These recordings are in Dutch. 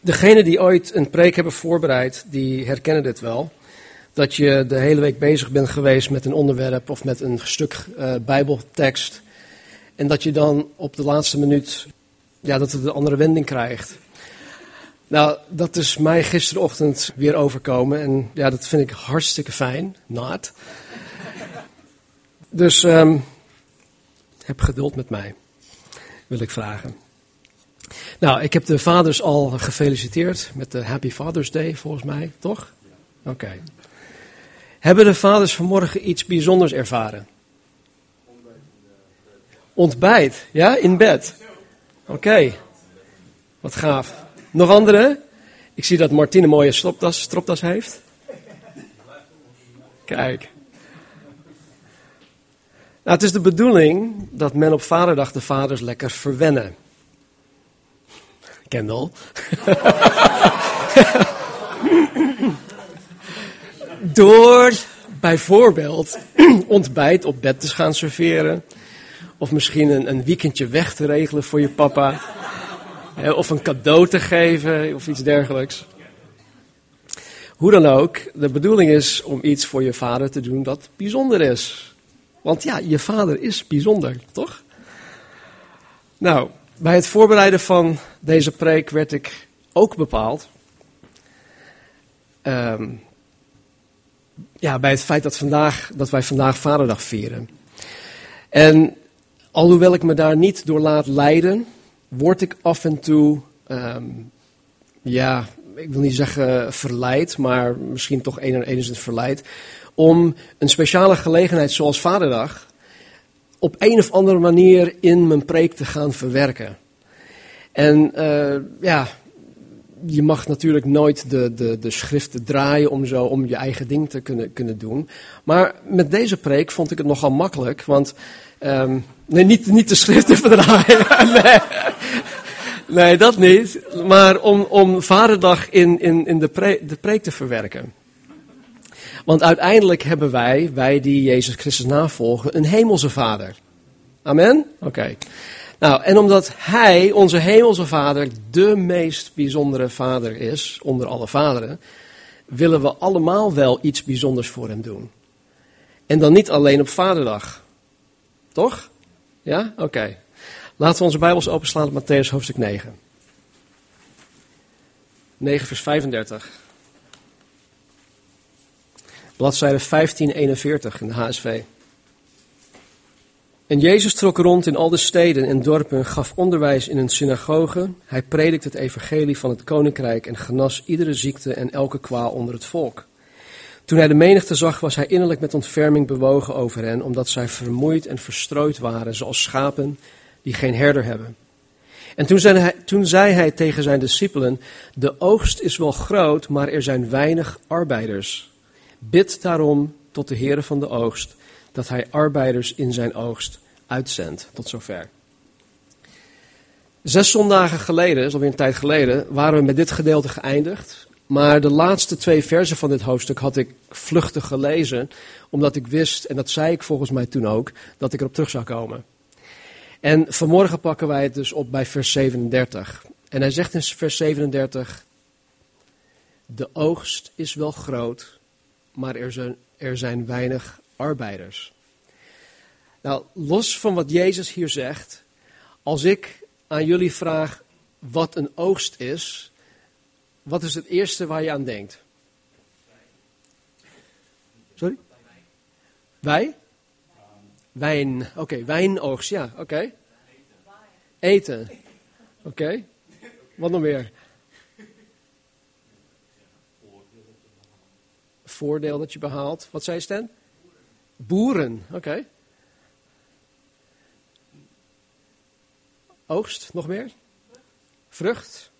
degenen die ooit een preek hebben voorbereid, die herkennen dit wel. Dat je de hele week bezig bent geweest met een onderwerp of met een stuk uh, bijbeltekst. En dat je dan op de laatste minuut, ja, dat het een andere wending krijgt. Nou, dat is mij gisterochtend weer overkomen. En ja, dat vind ik hartstikke fijn. Not. Dus um, heb geduld met mij, wil ik vragen. Nou, ik heb de vaders al gefeliciteerd met de Happy Father's Day, volgens mij, toch? Oké. Hebben de vaders vanmorgen iets bijzonders ervaren? Ontbijt, ja, in bed. Oké, wat gaaf. Nog andere? Ik zie dat Martine een mooie stropdas, stropdas heeft. Kijk. Nou, het is de bedoeling dat men op Vaderdag de vaders lekker verwennen. Kendall. Door bijvoorbeeld ontbijt op bed te gaan serveren. Of misschien een, een weekendje weg te regelen voor je papa. Of een cadeau te geven of iets dergelijks. Hoe dan ook, de bedoeling is om iets voor je vader te doen dat bijzonder is. Want ja, je vader is bijzonder, toch? Nou, bij het voorbereiden van deze preek werd ik ook bepaald. Um, ja, bij het feit dat, vandaag, dat wij vandaag Vaderdag vieren. En alhoewel ik me daar niet door laat leiden, word ik af en toe, um, ja, ik wil niet zeggen verleid, maar misschien toch enigszins verleid, om een speciale gelegenheid zoals Vaderdag op een of andere manier in mijn preek te gaan verwerken. En uh, ja, je mag natuurlijk nooit de, de, de schriften draaien om zo om je eigen ding te kunnen, kunnen doen. Maar met deze preek vond ik het nogal makkelijk, want um, nee, niet, niet de schriften verdraaien. nee. nee, dat niet. Maar om, om Vaderdag in, in, in de, de preek te verwerken. Want uiteindelijk hebben wij, wij die Jezus Christus navolgen, een hemelse vader. Amen? Oké. Nou, en omdat Hij, onze hemelse vader, de meest bijzondere vader is, onder alle vaderen, willen we allemaal wel iets bijzonders voor Hem doen. En dan niet alleen op Vaderdag. Toch? Ja? Oké. Laten we onze Bijbels openslaan op Matthäus hoofdstuk 9. 9 vers 35. Bladzijde 1541 in de HSV. En Jezus trok rond in al de steden en dorpen, gaf onderwijs in een synagoge. Hij predikte het evangelie van het koninkrijk en genas iedere ziekte en elke kwaal onder het volk. Toen hij de menigte zag, was hij innerlijk met ontferming bewogen over hen, omdat zij vermoeid en verstrooid waren, zoals schapen die geen herder hebben. En toen zei, hij, toen zei hij tegen zijn discipelen: De oogst is wel groot, maar er zijn weinig arbeiders. Bid daarom tot de Heere van de oogst, dat hij arbeiders in zijn oogst uitzendt. Tot zover. Zes zondagen geleden, dat is alweer een tijd geleden, waren we met dit gedeelte geëindigd. Maar de laatste twee versen van dit hoofdstuk had ik vluchtig gelezen, omdat ik wist, en dat zei ik volgens mij toen ook, dat ik erop terug zou komen. En vanmorgen pakken wij het dus op bij vers 37. En hij zegt in vers 37, de oogst is wel groot, maar er zijn, er zijn weinig arbeiders. Nou, los van wat Jezus hier zegt, als ik aan jullie vraag wat een oogst is, wat is het eerste waar je aan denkt? Sorry? Wij? Wijn. Oké, okay, wijnoogst, ja, oké. Eten. Oké. Wat nog meer? Voordeel dat je behaalt. Wat zei Stan? Boeren, oké. Oogst, nog meer? Vrucht?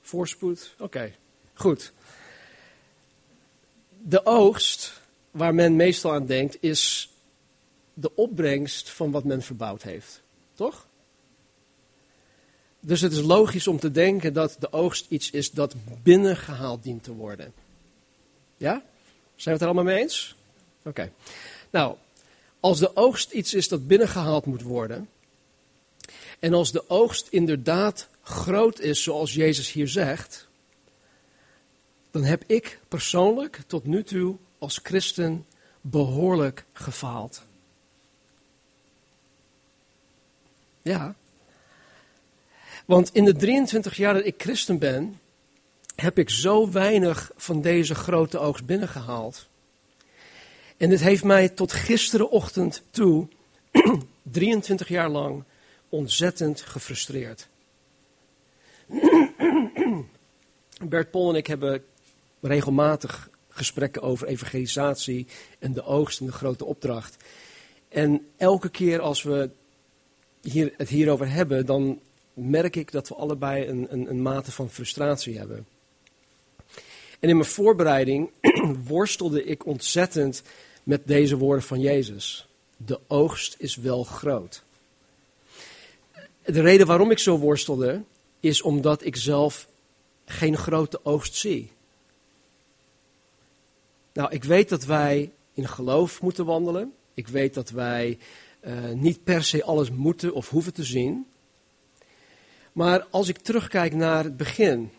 Voorspoed? Oké, goed. De oogst, waar men meestal aan denkt, is de opbrengst van wat men verbouwd heeft. Toch? Dus het is logisch om te denken dat de oogst iets is dat binnengehaald dient te worden. Ja? Zijn we het er allemaal mee eens? Oké. Nou, als de oogst iets is dat binnengehaald moet worden, en als de oogst inderdaad groot is zoals Jezus hier zegt, dan heb ik persoonlijk tot nu toe als christen behoorlijk gefaald. Ja. Want in de 23 jaar dat ik christen ben, heb ik zo weinig van deze grote oogst binnengehaald. En dit heeft mij tot gisterenochtend toe, 23 jaar lang, ontzettend gefrustreerd. Bert Pol en ik hebben regelmatig gesprekken over evangelisatie en de oogst en de grote opdracht. En elke keer als we hier, het hierover hebben, dan merk ik dat we allebei een, een, een mate van frustratie hebben. En in mijn voorbereiding worstelde ik ontzettend met deze woorden van Jezus. De oogst is wel groot. De reden waarom ik zo worstelde, is omdat ik zelf geen grote oogst zie. Nou, ik weet dat wij in geloof moeten wandelen. Ik weet dat wij uh, niet per se alles moeten of hoeven te zien. Maar als ik terugkijk naar het begin,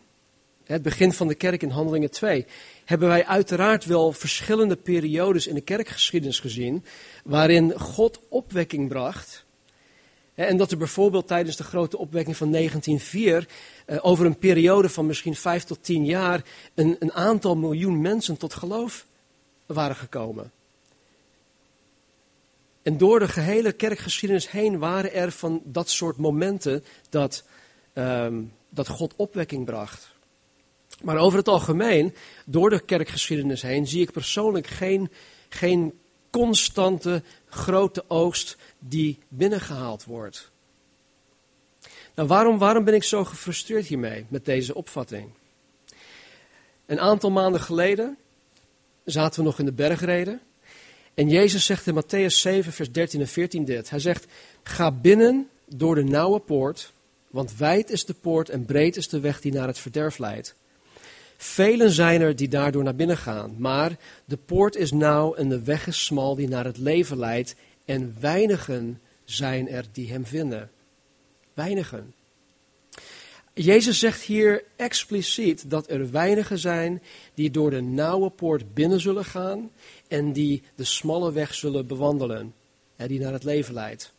het begin van de kerk in Handelingen 2, hebben wij uiteraard wel verschillende periodes in de kerkgeschiedenis gezien waarin God opwekking bracht. En dat er bijvoorbeeld tijdens de grote opwekking van 1904 uh, eh, over een periode van misschien vijf tot tien jaar een, een aantal miljoen mensen tot geloof waren gekomen. En door de gehele kerkgeschiedenis heen waren er van dat soort momenten dat, um, dat God opwekking bracht. Maar over het algemeen, door de kerkgeschiedenis heen, zie ik persoonlijk geen, geen constante grote oogst die binnengehaald wordt. Nou, waarom, waarom ben ik zo gefrustreerd hiermee, met deze opvatting? Een aantal maanden geleden zaten we nog in de bergreden. En Jezus zegt in Matthäus 7, vers 13 en 14 dit. Hij zegt, ga binnen door de nauwe poort, want wijd is de poort en breed is de weg die naar het verderf leidt. Velen zijn er die daardoor naar binnen gaan, maar de poort is nauw en de weg is smal die naar het leven leidt en weinigen zijn er die hem vinden. Weinigen. Jezus zegt hier expliciet dat er weinigen zijn die door de nauwe poort binnen zullen gaan en die de smalle weg zullen bewandelen, die naar het leven leidt.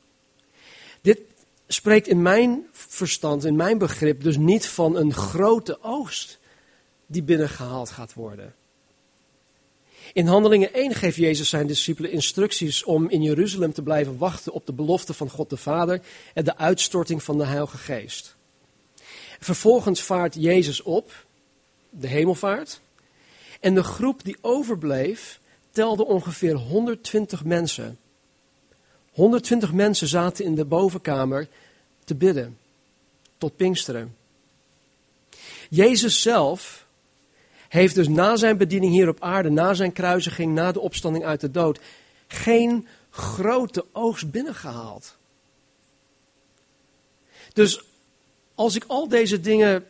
Dit spreekt in mijn verstand, in mijn begrip, dus niet van een grote oogst die binnengehaald gaat worden. In Handelingen 1 geeft Jezus zijn discipelen instructies om in Jeruzalem te blijven wachten op de belofte van God de Vader en de uitstorting van de Heilige Geest. Vervolgens vaart Jezus op, de hemelvaart, en de groep die overbleef telde ongeveer 120 mensen. 120 mensen zaten in de bovenkamer te bidden, tot Pinksteren. Jezus zelf heeft dus na zijn bediening hier op aarde, na zijn kruisiging, na de opstanding uit de dood, geen grote oogst binnengehaald. Dus als ik al deze dingen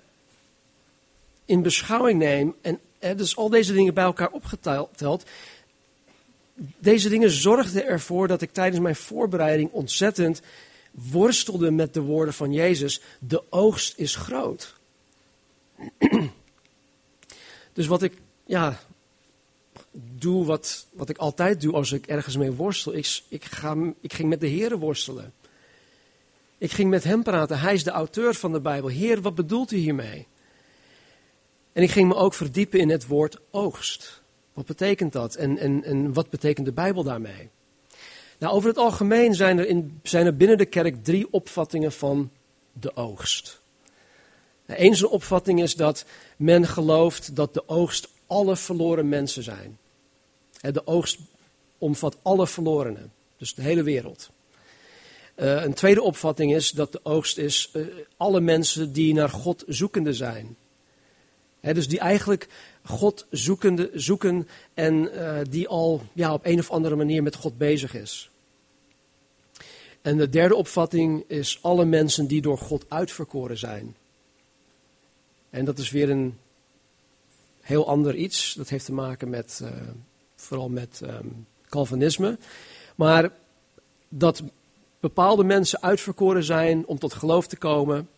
in beschouwing neem, en dus al deze dingen bij elkaar opgeteld, deze dingen zorgden ervoor dat ik tijdens mijn voorbereiding ontzettend worstelde met de woorden van Jezus. De oogst is groot. dus wat ik ja, doe, wat, wat ik altijd doe als ik ergens mee worstel, ik, ik, ga, ik ging met de Heeren worstelen. Ik ging met hem praten. Hij is de auteur van de Bijbel. Heer, wat bedoelt u hiermee? En ik ging me ook verdiepen in het woord oogst. Wat betekent dat? En, en, en wat betekent de Bijbel daarmee? Nou, over het algemeen zijn er, in, zijn er binnen de kerk drie opvattingen van de oogst. Eén opvatting is dat men gelooft dat de oogst alle verloren mensen zijn. De oogst omvat alle verlorenen, dus de hele wereld. Uh, een tweede opvatting is dat de oogst is uh, alle mensen die naar God zoekende zijn. Dus die eigenlijk God zoekende, zoeken en uh, die al ja, op een of andere manier met God bezig is. En de derde opvatting is alle mensen die door God uitverkoren zijn. En dat is weer een heel ander iets. Dat heeft te maken met, vooral met um, Calvinisme. Maar dat bepaalde mensen uitverkoren zijn om tot geloof te komen.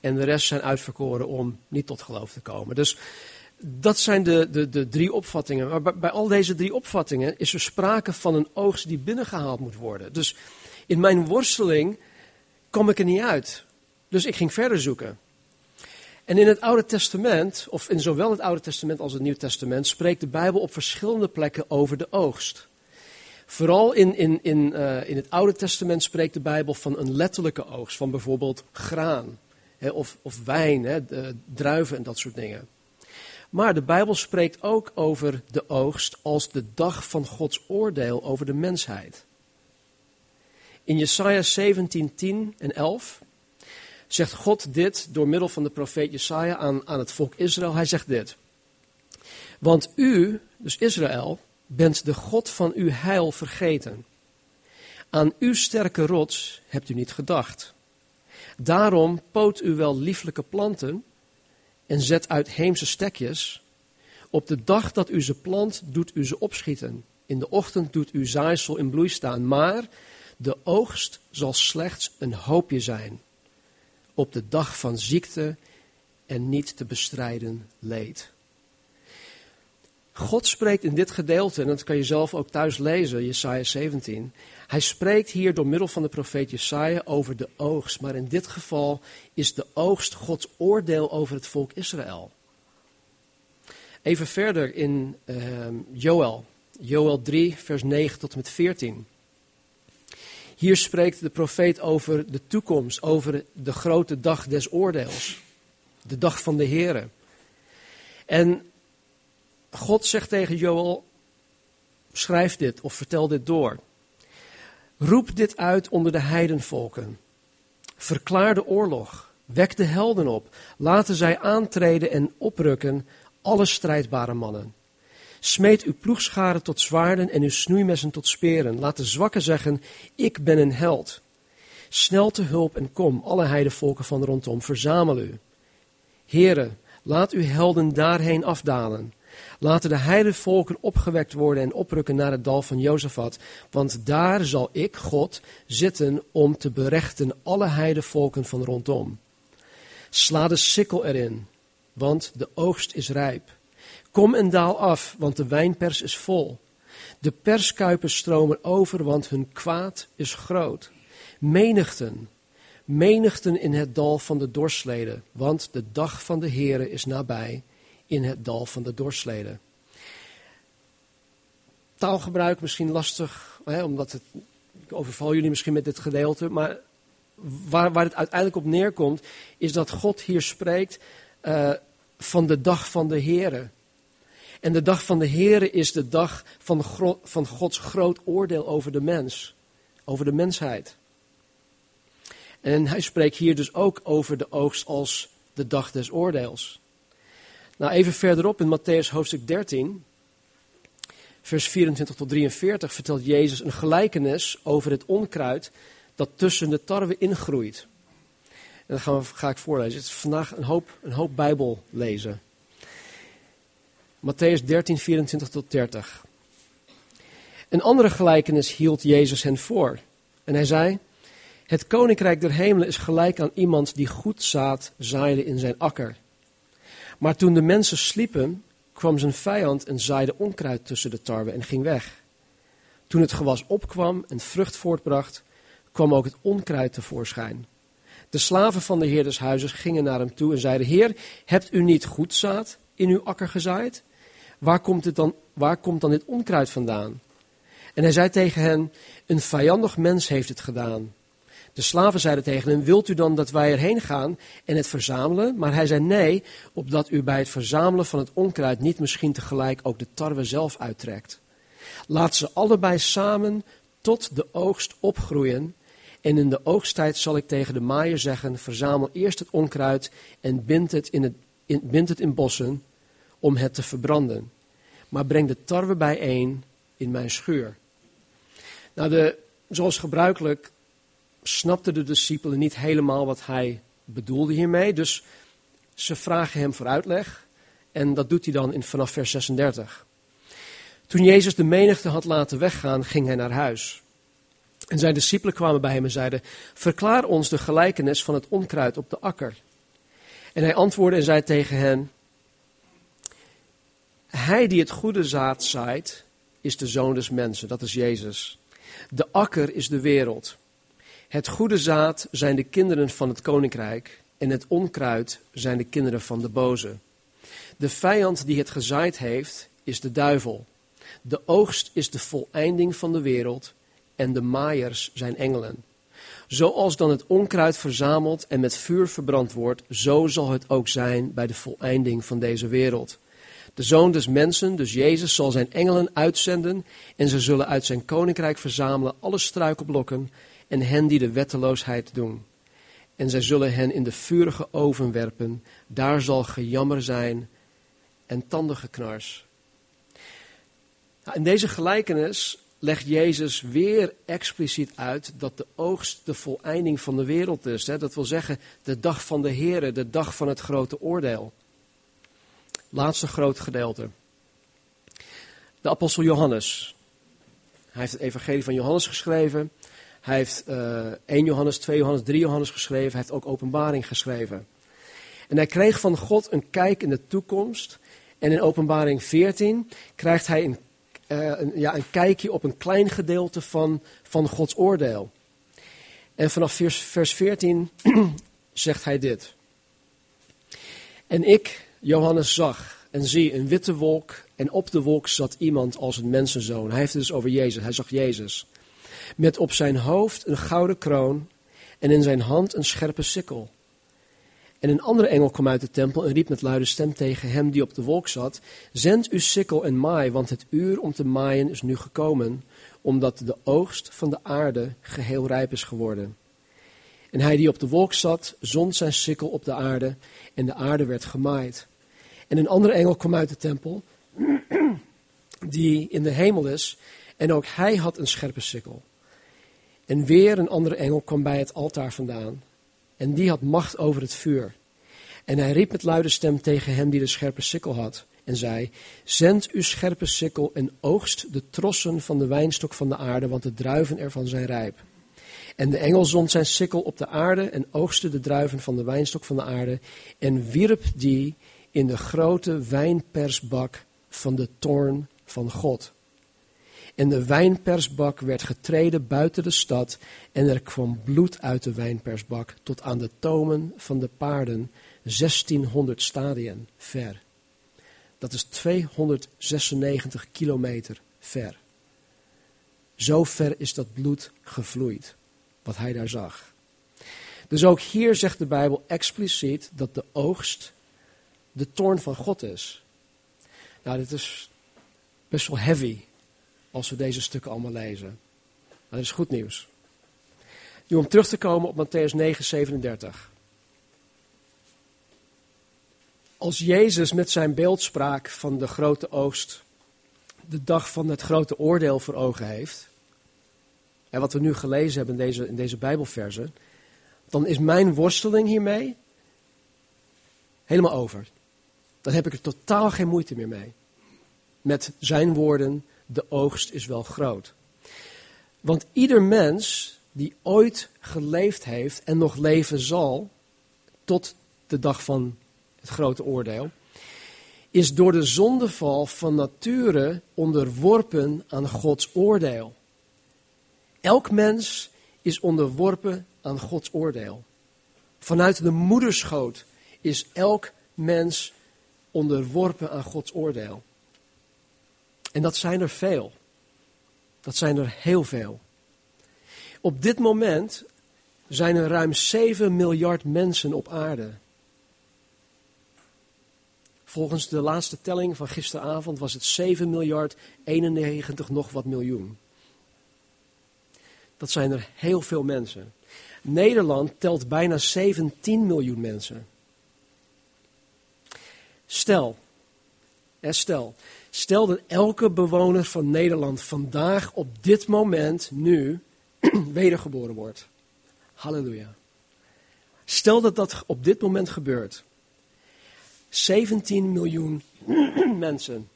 En de rest zijn uitverkoren om niet tot geloof te komen. Dus dat zijn de, de, de drie opvattingen. Maar bij, bij al deze drie opvattingen is er sprake van een oogst die binnengehaald moet worden. Dus in mijn worsteling kom ik er niet uit. Dus ik ging verder zoeken. En in het Oude Testament, of in zowel het Oude Testament als het Nieuw Testament, spreekt de Bijbel op verschillende plekken over de oogst. Vooral in, in, in, uh, in het Oude Testament spreekt de Bijbel van een letterlijke oogst, van bijvoorbeeld graan hè, of, of wijn, hè, druiven en dat soort dingen. Maar de Bijbel spreekt ook over de oogst als de dag van Gods oordeel over de mensheid. In Jesaja 17, 10 en 11 zegt God dit door middel van de profeet Jesaja aan, aan het volk Israël. Hij zegt dit. Want u, dus Israël, bent de God van uw heil vergeten. Aan uw sterke rots hebt u niet gedacht. Daarom poot u wel lieflijke planten en zet uitheemse stekjes. Op de dag dat u ze plant, doet u ze opschieten. In de ochtend doet uw zaaisel in bloei staan. Maar de oogst zal slechts een hoopje zijn. Op de dag van ziekte en niet te bestrijden leed. God spreekt in dit gedeelte, en dat kan je zelf ook thuis lezen, Jesaja 17. Hij spreekt hier door middel van de profeet Jesaja over de oogst. Maar in dit geval is de oogst Gods oordeel over het volk Israël. Even verder in uh, Joel, Joel 3, vers 9 tot en met 14. Hier spreekt de profeet over de toekomst, over de grote dag des oordeels. De dag van de Here. En God zegt tegen Joel, schrijf dit of vertel dit door. Roep dit uit onder de heidenvolken. Verklaar de oorlog. Wek de helden op. Laten zij aantreden en oprukken, alle strijdbare mannen. Smeet uw ploegscharen tot zwaarden en uw snoeimessen tot speren. Laat de zwakken zeggen, ik ben een held. Snel te hulp en kom, alle heidenvolken van rondom, verzamel u. Heren, laat uw helden daarheen afdalen. Laten de heidenvolken opgewekt worden en oprukken naar het dal van Jozefat, want daar zal ik, God, zitten om te berechten alle heidenvolken van rondom. Sla de sikkel erin, want de oogst is rijp. Kom en daal af, want de wijnpers is vol. De perskuipen stromen over, want hun kwaad is groot. Menigten, menigten in het dal van de dorsleden, want de dag van de Heere is nabij in het dal van de dorsleden. Taalgebruik misschien lastig, hè, omdat het, ik overval jullie misschien met dit gedeelte, maar waar, waar het uiteindelijk op neerkomt, is dat God hier spreekt uh, van de dag van de Here. En de dag van de Here is de dag van, van Gods groot oordeel over de mens, over de mensheid. En hij spreekt hier dus ook over de oogst als de dag des oordeels. Nou, even verderop in Matthäus hoofdstuk 13, vers 24 tot 43, vertelt Jezus een gelijkenis over het onkruid dat tussen de tarwe ingroeit. En dat ga ik voorlezen. Het is vandaag een hoop, een hoop Bijbel lezen. Matthäus 13, 24 tot 30. Een andere gelijkenis hield Jezus hen voor. En hij zei: Het koninkrijk der hemelen is gelijk aan iemand die goed zaad zaaide in zijn akker. Maar toen de mensen sliepen, kwam zijn vijand en zaaide onkruid tussen de tarwe en ging weg. Toen het gewas opkwam en vrucht voortbracht, kwam ook het onkruid tevoorschijn. De slaven van de heer des huizes gingen naar hem toe en zeiden: Heer, hebt u niet goed zaad in uw akker gezaaid? Waar komt, het dan, waar komt dan dit onkruid vandaan? En hij zei tegen hen: Een vijandig mens heeft het gedaan. De slaven zeiden tegen hem, wilt u dan dat wij erheen gaan en het verzamelen? Maar hij zei nee, opdat u bij het verzamelen van het onkruid niet misschien tegelijk ook de tarwe zelf uittrekt. Laat ze allebei samen tot de oogst opgroeien. En in de oogsttijd zal ik tegen de maaier zeggen, verzamel eerst het onkruid en bind het in, het, in, bind het in bossen om het te verbranden. Maar breng de tarwe bijeen in mijn schuur. Nou, de, zoals gebruikelijk snapten de discipelen niet helemaal wat hij bedoelde hiermee. Dus ze vragen hem voor uitleg. En dat doet hij dan in, vanaf vers 36. Toen Jezus de menigte had laten weggaan, ging hij naar huis. En zijn discipelen kwamen bij hem en zeiden: Verklaar ons de gelijkenis van het onkruid op de akker. En hij antwoordde en zei tegen hen: Hij die het goede zaad zaait, is de zoon des mensen, dat is Jezus. De akker is de wereld. Het goede zaad zijn de kinderen van het koninkrijk en het onkruid zijn de kinderen van de boze. De vijand die het gezaaid heeft, is de duivel. De oogst is de voleinding van de wereld en de maaiers zijn engelen. Zoals dan het onkruid verzameld en met vuur verbrand wordt, zo zal het ook zijn bij de voleinding van deze wereld. De zoon des mensen, dus Jezus, zal zijn engelen uitzenden en ze zullen uit zijn koninkrijk verzamelen alle struikelblokken en hen die de wetteloosheid doen. En zij zullen hen in de vurige oven werpen, daar zal gejammer zijn en tandengeknars. Nou, in deze gelijkenis legt Jezus weer expliciet uit dat de oogst de voleinding van de wereld is. Dat wil zeggen, de dag van de Here, de dag van het grote oordeel. Laatste groot gedeelte. De apostel Johannes. Hij heeft het evangelie van Johannes geschreven. Hij heeft uh, eh, 1 Johannes, 2 Johannes, 3 Johannes geschreven. Hij heeft ook openbaring geschreven. En hij kreeg van God een kijk in de toekomst. En in openbaring 14 krijgt hij een uh, een, ja, een kijkje op een klein gedeelte van, van Gods oordeel. En vanaf vers, vers 14 zegt hij dit. En ik, Johannes, zag en zie een witte wolk en op de wolk zat iemand als een mensenzoon. Hij heeft het dus over Jezus, hij zag Jezus. Met op zijn hoofd een gouden kroon en in zijn hand een scherpe sikkel. En een andere engel kwam uit de tempel en riep met luide stem tegen hem die op de wolk zat: Zend uw sikkel en maai, want het uur om te maaien is nu gekomen, omdat de oogst van de aarde geheel rijp is geworden. En hij die op de wolk zat, zond zijn sikkel op de aarde, en de aarde werd gemaaid. En een andere engel kwam uit de tempel, die in de hemel is, en ook hij had een scherpe sikkel. En weer een andere engel kwam bij het altaar vandaan en die had macht over het vuur. En hij riep met luide stem tegen hem die de scherpe sikkel had. En zei, zend uw scherpe sikkel en oogst de trossen van de wijnstok van de aarde, want de druiven ervan zijn rijp. En de engel zond zijn sikkel op de aarde en oogste de druiven van de wijnstok van de aarde en wierp die in de grote wijnpersbak van de toorn van God. En de wijnpersbak werd getreden buiten de stad en er kwam bloed uit de wijnpersbak tot aan de tomen van de paarden, 1600 stadien ver. Dat is 296 kilometer ver. Zo ver is dat bloed gevloeid, wat hij daar zag. Dus ook hier zegt de Bijbel expliciet dat de oogst de toorn van God is. Nou, dit is best wel heavy als we deze stukken allemaal lezen. Dat is goed nieuws. Nu om terug te komen op Matthäus 9, 37. Als Jezus met zijn beeldspraak van de grote oogst de dag van het grote oordeel voor ogen heeft, en wat we nu gelezen hebben in deze, in deze Bijbelversen, dan is mijn worsteling hiermee helemaal over. Dan heb ik er totaal geen moeite meer mee. Met zijn woorden de oogst is wel groot. Want ieder mens die ooit geleefd heeft en nog leven zal, tot de dag van het grote oordeel, is door de zondeval van nature onderworpen aan Gods oordeel. Elk mens is onderworpen aan Gods oordeel. Vanuit de moederschoot is elk mens onderworpen aan Gods oordeel. En dat zijn er veel. Dat zijn er heel veel. Op dit moment zijn er ruim 7 miljard mensen op aarde. Volgens de laatste telling van gisteravond was het 7 miljard 91 nog wat miljoen. Dat zijn er heel veel mensen. Nederland telt bijna 17 miljoen mensen. Stel, stel, Stel dat elke bewoner van Nederland vandaag op dit moment nu wedergeboren wordt. Halleluja. Stel dat dat op dit moment gebeurt. 17 miljoen mensen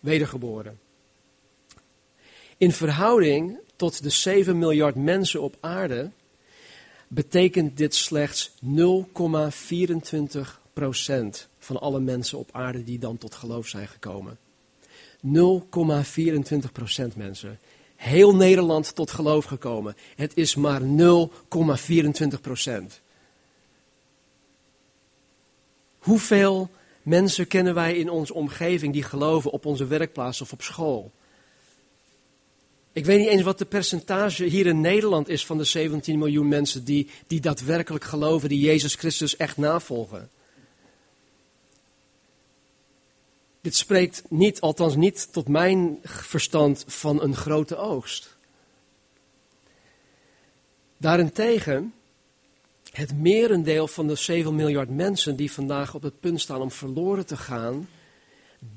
wedergeboren. In verhouding tot de 7 miljard mensen op aarde betekent dit slechts 0,24 van alle mensen op aarde die dan tot geloof zijn gekomen. 0,24% mensen. Heel Nederland tot geloof gekomen. Het is maar 0,24%. Hoeveel mensen kennen wij in onze omgeving die geloven op onze werkplaats of op school? Ik weet niet eens wat de percentage hier in Nederland is van de 17 miljoen mensen die, die daadwerkelijk geloven, die Jezus Christus echt navolgen. Dit spreekt niet, althans niet tot mijn verstand, van een grote oogst. Daarentegen, het merendeel van de 7 miljard mensen die vandaag op het punt staan om verloren te gaan,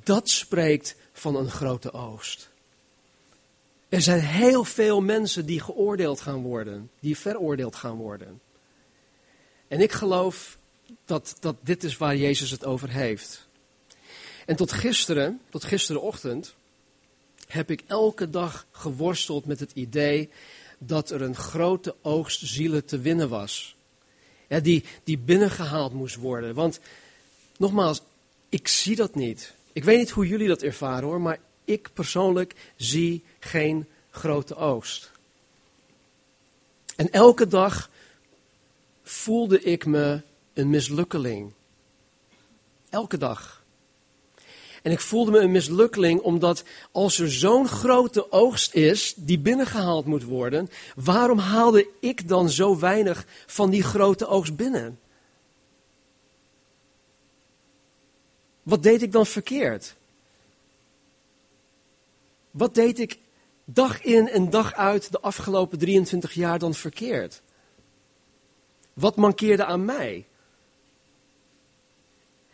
dat spreekt van een grote oogst. Er zijn heel veel mensen die geoordeeld gaan worden, die veroordeeld gaan worden. En ik geloof dat, dat dit is waar Jezus het over heeft. En tot gisteren, tot gisterenochtend, heb ik elke dag geworsteld met het idee dat er een grote oogst zielen te winnen was. Die, die binnengehaald moest worden. Want nogmaals, ik zie dat niet. Ik weet niet hoe jullie dat ervaren hoor, maar ik persoonlijk zie geen grote oogst. En elke dag voelde ik me een mislukkeling. Elke dag. En ik voelde me een mislukkeling omdat als er zo'n grote oogst is die binnengehaald moet worden, waarom haalde ik dan zo weinig van die grote oogst binnen? Wat deed ik dan verkeerd? Wat deed ik dag in en dag uit de afgelopen 23 jaar dan verkeerd? Wat mankeerde aan mij?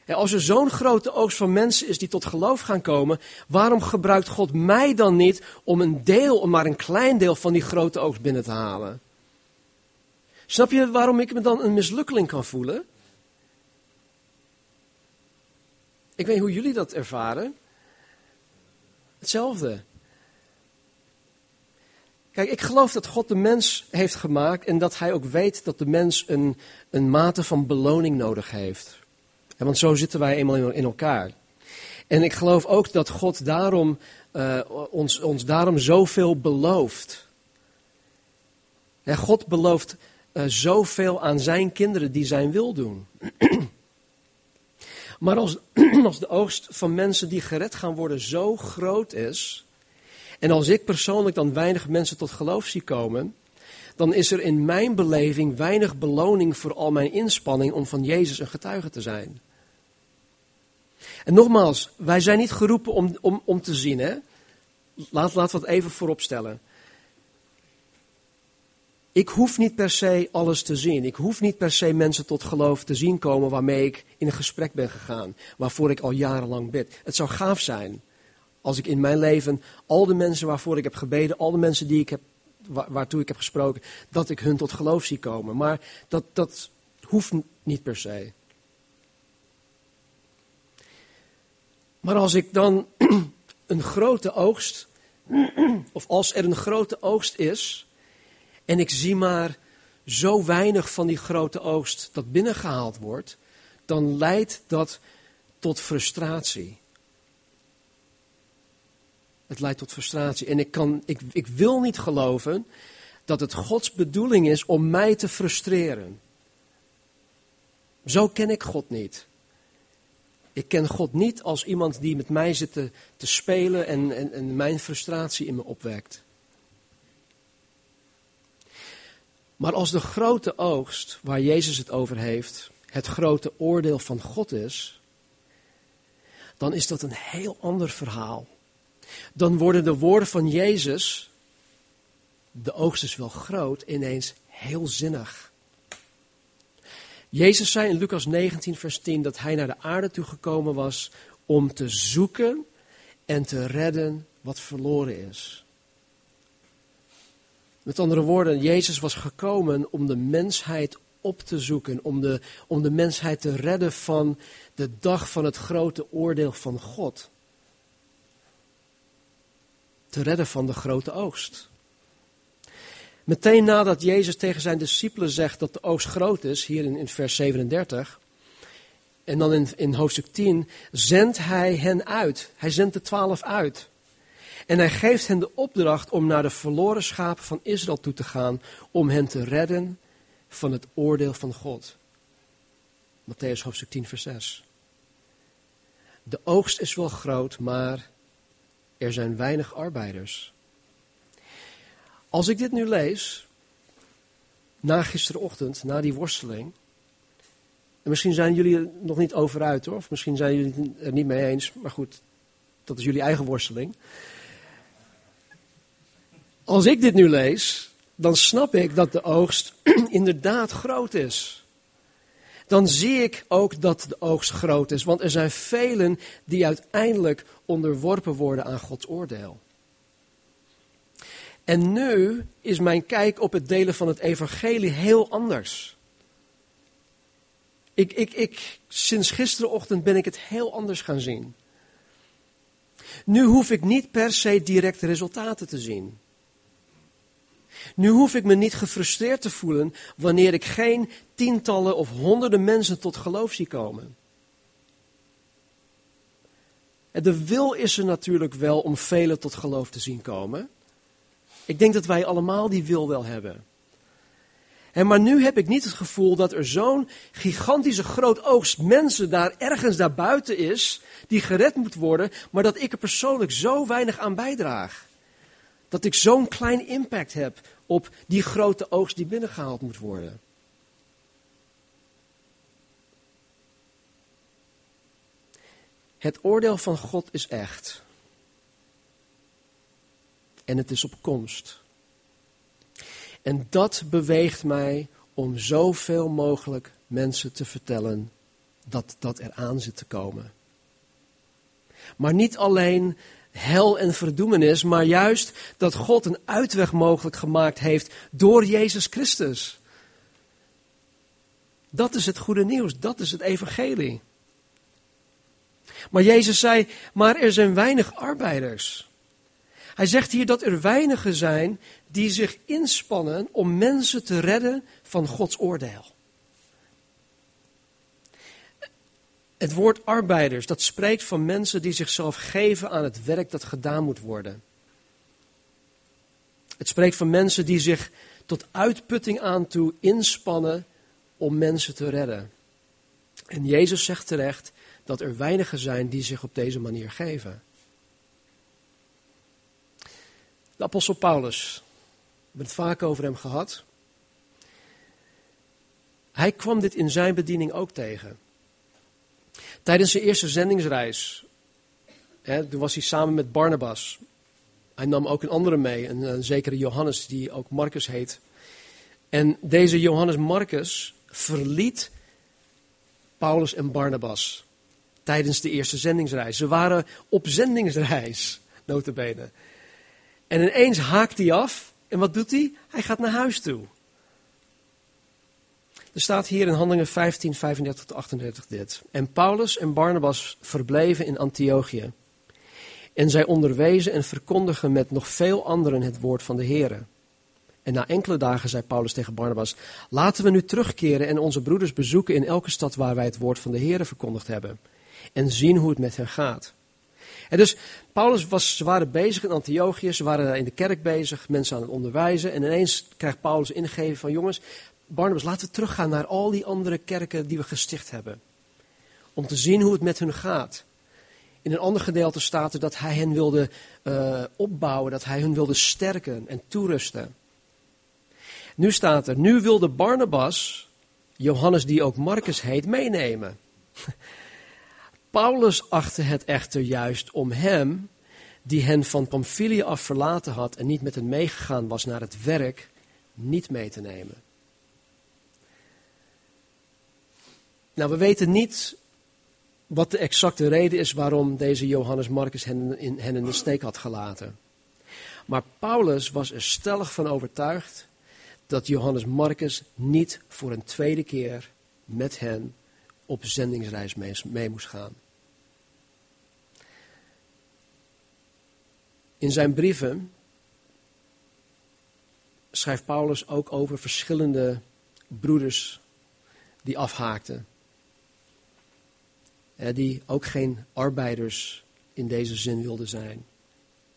Als er zo'n grote oogst van mensen is die tot geloof gaan komen, waarom gebruikt God mij dan niet om een deel, om maar een klein deel van die grote oogst binnen te halen? Snap je waarom ik me dan een mislukkeling kan voelen? Ik weet hoe jullie dat ervaren. Hetzelfde. Kijk, ik geloof dat God de mens heeft gemaakt en dat hij ook weet dat de mens een, een mate van beloning nodig heeft. Want zo zitten wij eenmaal in elkaar. En ik geloof ook dat God daarom, uh, ons, ons daarom zoveel belooft. God belooft uh, zoveel aan zijn kinderen die zijn wil doen. maar als, als de oogst van mensen die gered gaan worden zo groot is, en als ik persoonlijk dan weinig mensen tot geloof zie komen, dan is er in mijn beleving weinig beloning voor al mijn inspanning om van Jezus een getuige te zijn. En nogmaals, wij zijn niet geroepen om, om, om te zien. Hè? Laat, laat wat even voorop stellen. Ik hoef niet per se alles te zien. Ik hoef niet per se mensen tot geloof te zien komen waarmee ik in een gesprek ben gegaan. Waarvoor ik al jarenlang bid. Het zou gaaf zijn als ik in mijn leven al de mensen waarvoor ik heb gebeden, al de mensen die ik heb, waartoe ik heb gesproken, dat ik hun tot geloof zie komen. Maar dat, dat hoeft niet per se. Maar als ik dan een grote oogst, of als er een grote oogst is, en ik zie maar zo weinig van die grote oogst dat binnengehaald wordt, dan leidt dat tot frustratie. Het leidt tot frustratie. En ik, kan, ik, ik wil niet geloven dat het Gods bedoeling is om mij te frustreren. Zo ken ik God niet. Ik ken God niet als iemand die met mij zit te, te spelen en, en, en mijn frustratie in me opwekt. Maar als de grote oogst, waar Jezus het over heeft, het grote oordeel van God is, dan is dat een heel ander verhaal dan worden de woorden van Jezus, de oogst is wel groot, ineens heel zinnig. Jezus zei in Lucas 19, vers 10 dat hij naar de aarde toe gekomen was om te zoeken en te redden wat verloren is. Met andere woorden, Jezus was gekomen om de mensheid op te zoeken, om de, om de mensheid te redden van de dag van het grote oordeel van God te redden van de grote oogst. Meteen nadat Jezus tegen zijn discipelen zegt dat de oogst groot is, hier in, in vers 37, En dan in, in hoofdstuk 10 zendt hij hen uit. Hij zendt de twaalf uit. En hij geeft hen de opdracht om naar de verloren schapen van Israël toe te gaan, om hen te redden van het oordeel van God. Matthäus hoofdstuk 10, vers 6. De oogst is wel groot, maar er zijn weinig arbeiders. Als ik dit nu lees, na gisterochtend, na die worsteling, en misschien zijn jullie er nog niet over uit hoor, of misschien zijn jullie er niet mee eens, maar goed, dat is jullie eigen worsteling. Als ik dit nu lees, dan snap ik dat de oogst inderdaad groot is. Dan zie ik ook dat de oogst groot is, want er zijn velen die uiteindelijk onderworpen worden aan Gods oordeel. En nu is mijn kijk op het delen van het evangelie heel anders. Ik, ik, ik, sinds gisterenochtend ben ik het heel anders gaan zien. Nu hoef ik niet per se direct resultaten te zien. Nu hoef ik me niet gefrustreerd te voelen wanneer ik geen tientallen of honderden mensen tot geloof zie komen. De wil is er natuurlijk wel om velen tot geloof te zien komen. Ik denk dat wij allemaal die wil wel hebben. En maar nu heb ik niet het gevoel dat er zo'n gigantische groot oogst mensen daar ergens daarbuiten is, die gered moet worden, maar dat ik er persoonlijk zo weinig aan bijdraag. Dat ik zo'n klein impact heb op die grote oogst die binnengehaald moet worden. Het oordeel van God is echt. En het is op komst. En dat beweegt mij om zoveel mogelijk mensen te vertellen dat dat eraan zit te komen. Maar niet alleen hel en verdoemenis, maar juist dat God een uitweg mogelijk gemaakt heeft door Jezus Christus. Dat is het goede nieuws, dat is het evangelie. Maar Jezus zei, maar er zijn weinig arbeiders. Hij zegt hier dat er weinigen zijn die zich inspannen om mensen te redden van Gods oordeel. Het woord arbeiders, dat spreekt van mensen die zichzelf geven aan het werk dat gedaan moet worden. Het spreekt van mensen die zich tot uitputting aan toe inspannen om mensen te redden. En Jezus zegt terecht dat er weinigen zijn die zich op deze manier geven. De apostel Paulus, we hebben het vaak over hem gehad. Hij kwam dit in zijn bediening ook tegen. Tijdens zijn eerste zendingsreis, hè, toen was hij samen met Barnabas. Hij nam ook een andere mee, een, een zekere Johannes, die ook Marcus heet. En deze Johannes Marcus verliet Paulus en Barnabas tijdens de eerste zendingsreis. Ze waren op zendingsreis, notabene. En ineens haakt hij af. En wat doet hij? Hij gaat naar huis toe. Er staat hier in Handelingen 15, 35 tot 38 dit. En Paulus en Barnabas verbleven in Antiochië. En zij onderwezen en verkondigen met nog veel anderen het woord van de Heer. En na enkele dagen zei Paulus tegen Barnabas: Laten we nu terugkeren en onze broeders bezoeken in elke stad waar wij het woord van de Heer verkondigd hebben. En zien hoe het met hen gaat. Dus Paulus was, ze waren bezig in Antiochië, ze waren in de kerk bezig, mensen aan het onderwijzen. En ineens krijgt Paulus ingegeven van jongens, Barnabas, laten we teruggaan naar al die andere kerken die we gesticht hebben. Om te zien hoe het met hun gaat. In een ander gedeelte staat er dat hij hen wilde uh, opbouwen, dat hij hen wilde sterken en toerusten. Nu staat er, nu wilde Barnabas, Johannes die ook Marcus heet, meenemen. Paulus achtte het echter juist om hem, die hen van Pamphylia af verlaten had en niet met hen meegegaan was naar het werk, niet mee te nemen. Nou, we weten niet wat de exacte reden is waarom deze Johannes Marcus hen in, hen in de steek had gelaten. Maar Paulus was er stellig van overtuigd dat Johannes Marcus niet voor een tweede keer met hen op zendingsreis mee, mee moest gaan. In zijn brieven schrijft Paulus ook over verschillende broeders die afhaakten. die ook geen arbeiders in deze zin wilden zijn.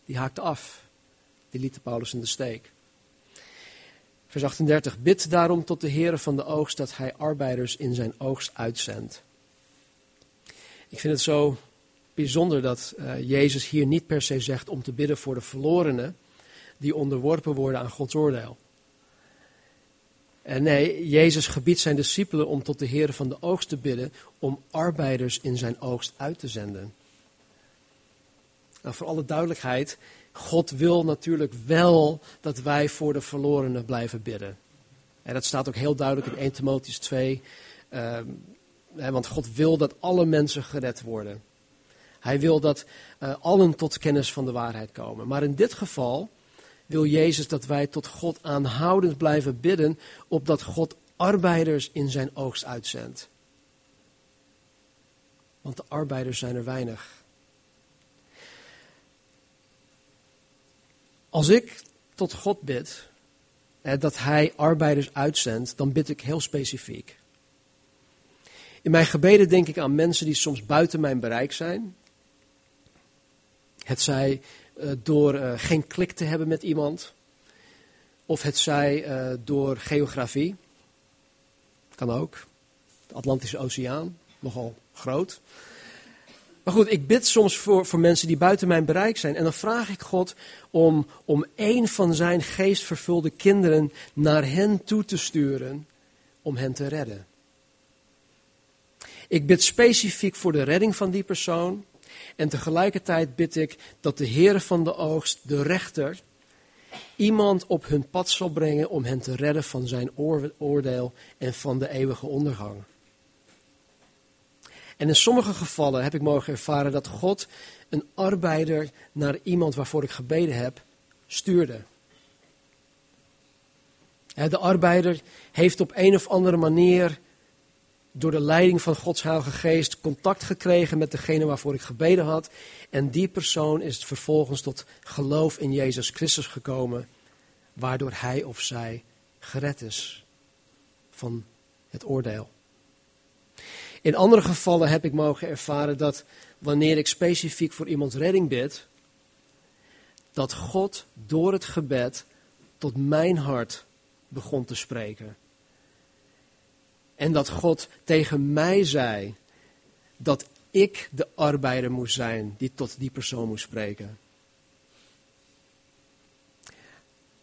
Die haakte af. Die liet Paulus in de steek. Vers 38. Bid daarom tot de Heere van de oogst dat hij arbeiders in zijn oogst uitzendt. Ik vind het zo bijzonder dat uh, Jezus hier niet per se zegt om te bidden voor de verlorenen die onderworpen worden aan Gods oordeel. En nee, Jezus gebiedt zijn discipelen om tot de Heer van de oogst te bidden om arbeiders in zijn oogst uit te zenden. Nou, voor alle duidelijkheid, God wil natuurlijk wel dat wij voor de verlorenen blijven bidden. En dat staat ook heel duidelijk in 1 Timotheus 2. Uh, want God wil dat alle mensen gered worden. Hij wil dat uh, allen tot kennis van de waarheid komen. Maar in dit geval wil Jezus dat wij tot God aanhoudend blijven bidden, opdat God arbeiders in zijn oogst uitzendt. Want de arbeiders zijn er weinig. Als ik tot God bid dat Hij arbeiders uitzendt, dan bid ik heel specifiek. In mijn gebeden denk ik aan mensen die soms buiten mijn bereik zijn. Het zij uh, door uh, geen klik te hebben met iemand, of het zij uh, door geografie. Kan ook. De Atlantische Oceaan, nogal groot. Maar goed, ik bid soms voor, voor mensen die buiten mijn bereik zijn. En dan vraag ik God om, om een van zijn geestvervulde kinderen naar hen toe te sturen om hen te redden. Ik bid specifiek voor de redding van die persoon. En tegelijkertijd bid ik dat de Heer van de oogst, de rechter, iemand op hun pad zal brengen om hen te redden van zijn oordeel en van de eeuwige ondergang. En in sommige gevallen heb ik mogen ervaren dat God een arbeider naar iemand waarvoor ik gebeden heb, stuurde. De arbeider heeft op een of andere manier door de leiding van Gods Heilige Geest contact gekregen met degene waarvoor ik gebeden had. En die persoon is vervolgens tot geloof in Jezus Christus gekomen, waardoor hij of zij gered is van het oordeel. In andere gevallen heb ik mogen ervaren dat wanneer ik specifiek voor iemands redding bid, dat God door het gebed tot mijn hart begon te spreken. En dat God tegen mij zei dat ik de arbeider moest zijn die tot die persoon moest spreken.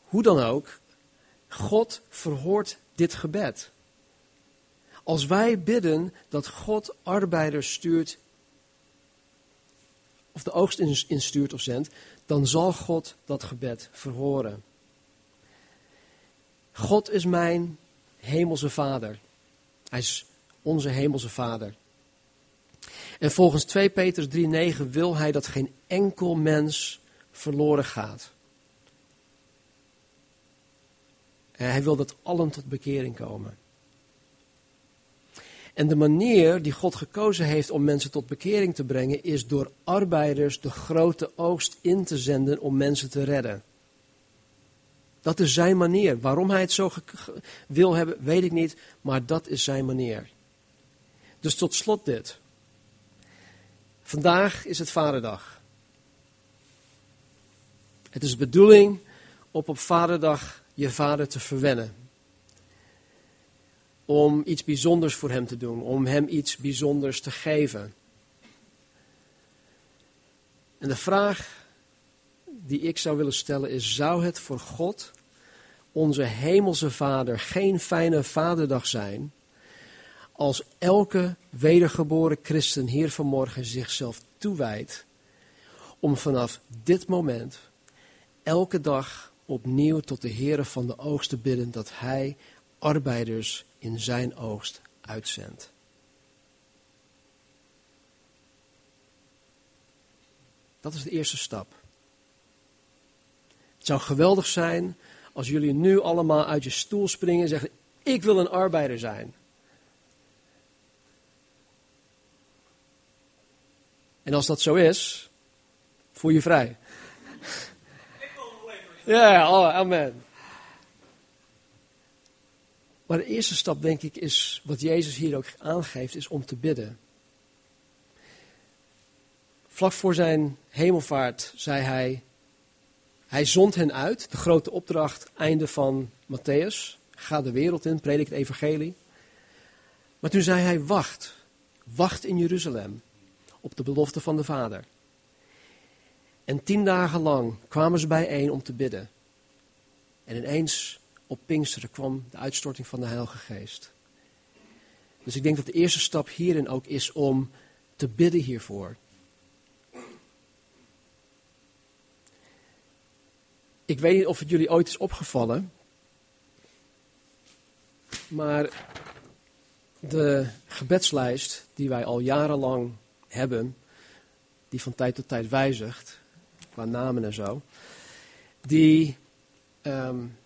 Hoe dan ook, God verhoort dit gebed. Als wij bidden dat God arbeiders stuurt, of de oogst instuurt of zendt, dan zal God dat gebed verhoren. God is mijn hemelse vader. Hij is onze hemelse vader. En volgens 2 Petrus 3:9 wil hij dat geen enkel mens verloren gaat. En hij wil dat allen tot bekering komen. En de manier die God gekozen heeft om mensen tot bekering te brengen, is door arbeiders de grote oogst in te zenden om mensen te redden. Dat is zijn manier. Waarom hij het zo wil hebben, weet ik niet, maar dat is zijn manier. Dus tot slot dit. Vandaag is het Vaderdag. Het is bedoeling om op Vaderdag je vader te verwennen om iets bijzonders voor hem te doen, om hem iets bijzonders te geven. En de vraag die ik zou willen stellen is, zou het voor God, onze hemelse Vader, geen fijne vaderdag zijn als elke wedergeboren christen hier vanmorgen zichzelf toewijdt om vanaf dit moment elke dag opnieuw tot de Heere van de oogst te bidden dat Hij arbeiders in zijn oogst uitzendt. Dat is de eerste stap. Het zou geweldig zijn als jullie nu allemaal uit je stoel springen en zeggen: Ik wil een arbeider zijn. En als dat zo is, voel je vrij. Ja, oh, amen. Maar de eerste stap, denk ik, is wat Jezus hier ook aangeeft, is om te bidden. Vlak voor zijn hemelvaart zei hij, hij zond hen uit, de grote opdracht, einde van Matthäus. Ga de wereld in, predik het evangelie. Maar toen zei hij, wacht, wacht in Jeruzalem op de belofte van de Vader. En tien dagen lang kwamen ze bijeen om te bidden. En ineens op Pinksteren kwam de uitstorting van de Heilige Geest. Dus ik denk dat de eerste stap hierin ook is om te bidden hiervoor. Ik weet niet of het jullie ooit is opgevallen, maar de gebedslijst die wij al jarenlang hebben, die van tijd tot tijd wijzigt, qua namen en zo, die, um,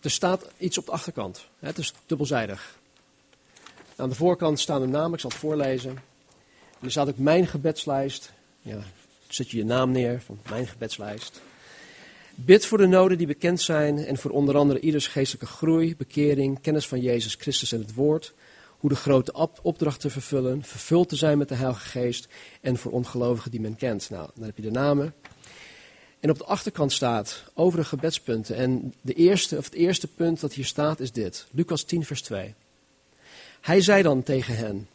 er staat iets op de achterkant. Het is dubbelzijdig. Aan de voorkant staan de namen, ik zal het voorlezen. En er staat ook mijn gebedslijst. Ja, zet je je naam neer van mijn gebedslijst. Bid voor de noden die bekend zijn en voor onder andere ieders geestelijke groei, bekering, kennis van Jezus Christus en het Woord. Hoe de grote opdracht te vervullen, vervuld te zijn met de Heilige Geest en voor ongelovigen die men kent. Nou, dan heb je de namen. En op de achterkant staat over de gebedspunten. En de eerste, of het eerste punt dat hier staat is dit. Lucas 10, vers 2. Hij zei dan tegen hen,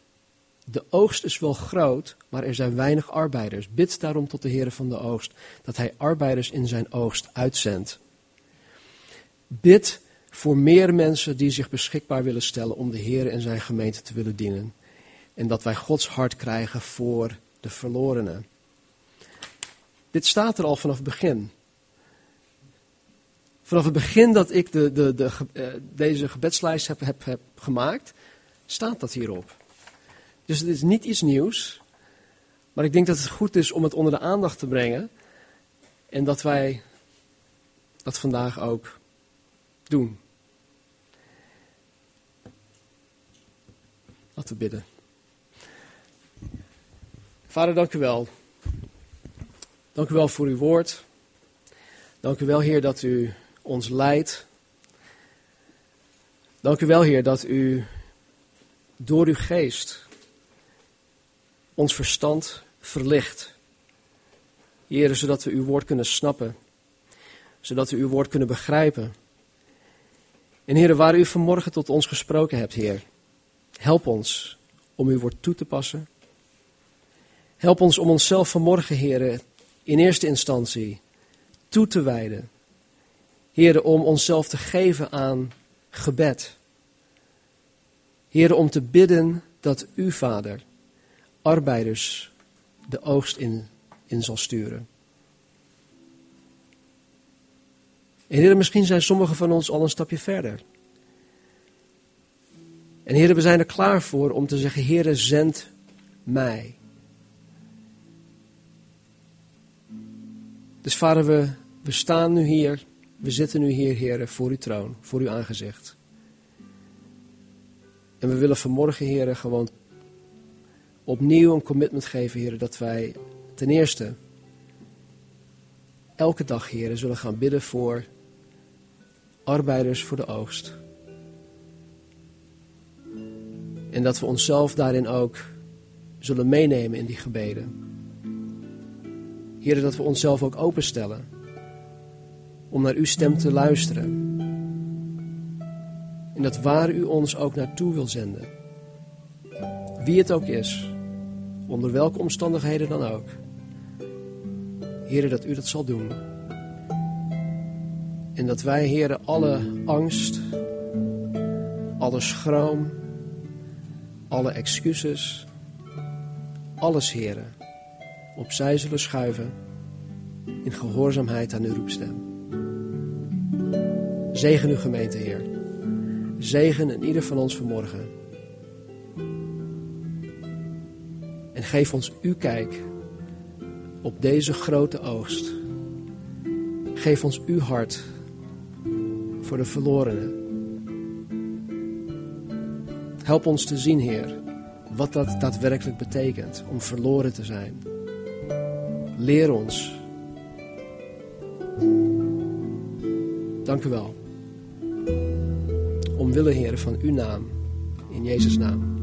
de oogst is wel groot, maar er zijn weinig arbeiders. Bid daarom tot de Heer van de oogst, dat hij arbeiders in zijn oogst uitzendt. Bid voor meer mensen die zich beschikbaar willen stellen om de Heer en zijn gemeente te willen dienen. En dat wij Gods hart krijgen voor de verlorenen. Dit staat er al vanaf het begin. Vanaf het begin dat ik de, de, de, eh, deze gebedslijst heb, heb, heb gemaakt, staat dat hierop. Dus het is niet iets nieuws. Maar ik denk dat het goed is om het onder de aandacht te brengen. En dat wij dat vandaag ook doen. Laten we bidden. Vader, dank u wel. Dank u wel voor uw woord. Dank u wel, Heer, dat u ons leidt. Dank u wel, Heer, dat u door uw geest ons verstand verlicht. Heer, zodat we uw woord kunnen snappen. Zodat we uw woord kunnen begrijpen. En Heer, waar u vanmorgen tot ons gesproken hebt, Heer, help ons om uw woord toe te passen. Help ons om onszelf vanmorgen, Heer, in eerste instantie toe te wijden. Heer, om onszelf te geven aan gebed. Heer, om te bidden dat u, Vader, arbeiders de oogst in, in zal sturen. En Heer, misschien zijn sommigen van ons al een stapje verder. En Heer, we zijn er klaar voor om te zeggen, Heer, zend mij. Dus vader, we, staan nu hier, we zitten nu hier, Heer, voor uw troon, voor uw aangezicht. En we willen vanmorgen, Heer, gewoon opnieuw een commitment geven, Heer, dat wij ten eerste elke dag, Heer, zullen gaan bidden voor arbeiders voor de oogst. En dat we onszelf daarin ook zullen meenemen in die gebeden. Heer, dat we onszelf ook openstellen om naar uw stem te luisteren. En dat waar u ons ook naartoe wil zenden, wie het ook is, onder welke omstandigheden dan ook. Heer, dat u dat zal doen. En dat wij, Heer, alle angst, alle schroom, alle excuses, alles, Heer, opzij zullen schuiven in gehoorzaamheid aan uw roepstem. Zegen uw gemeente, Heer. Zegen in ieder van ons vanmorgen. En geef ons uw kijk op deze grote oogst. Geef ons uw hart voor de verlorenen. Help ons te zien, Heer, wat dat daadwerkelijk betekent om verloren te zijn. Leer ons. Dank u wel. Omwille, Heer, van uw naam. In Jezus' naam.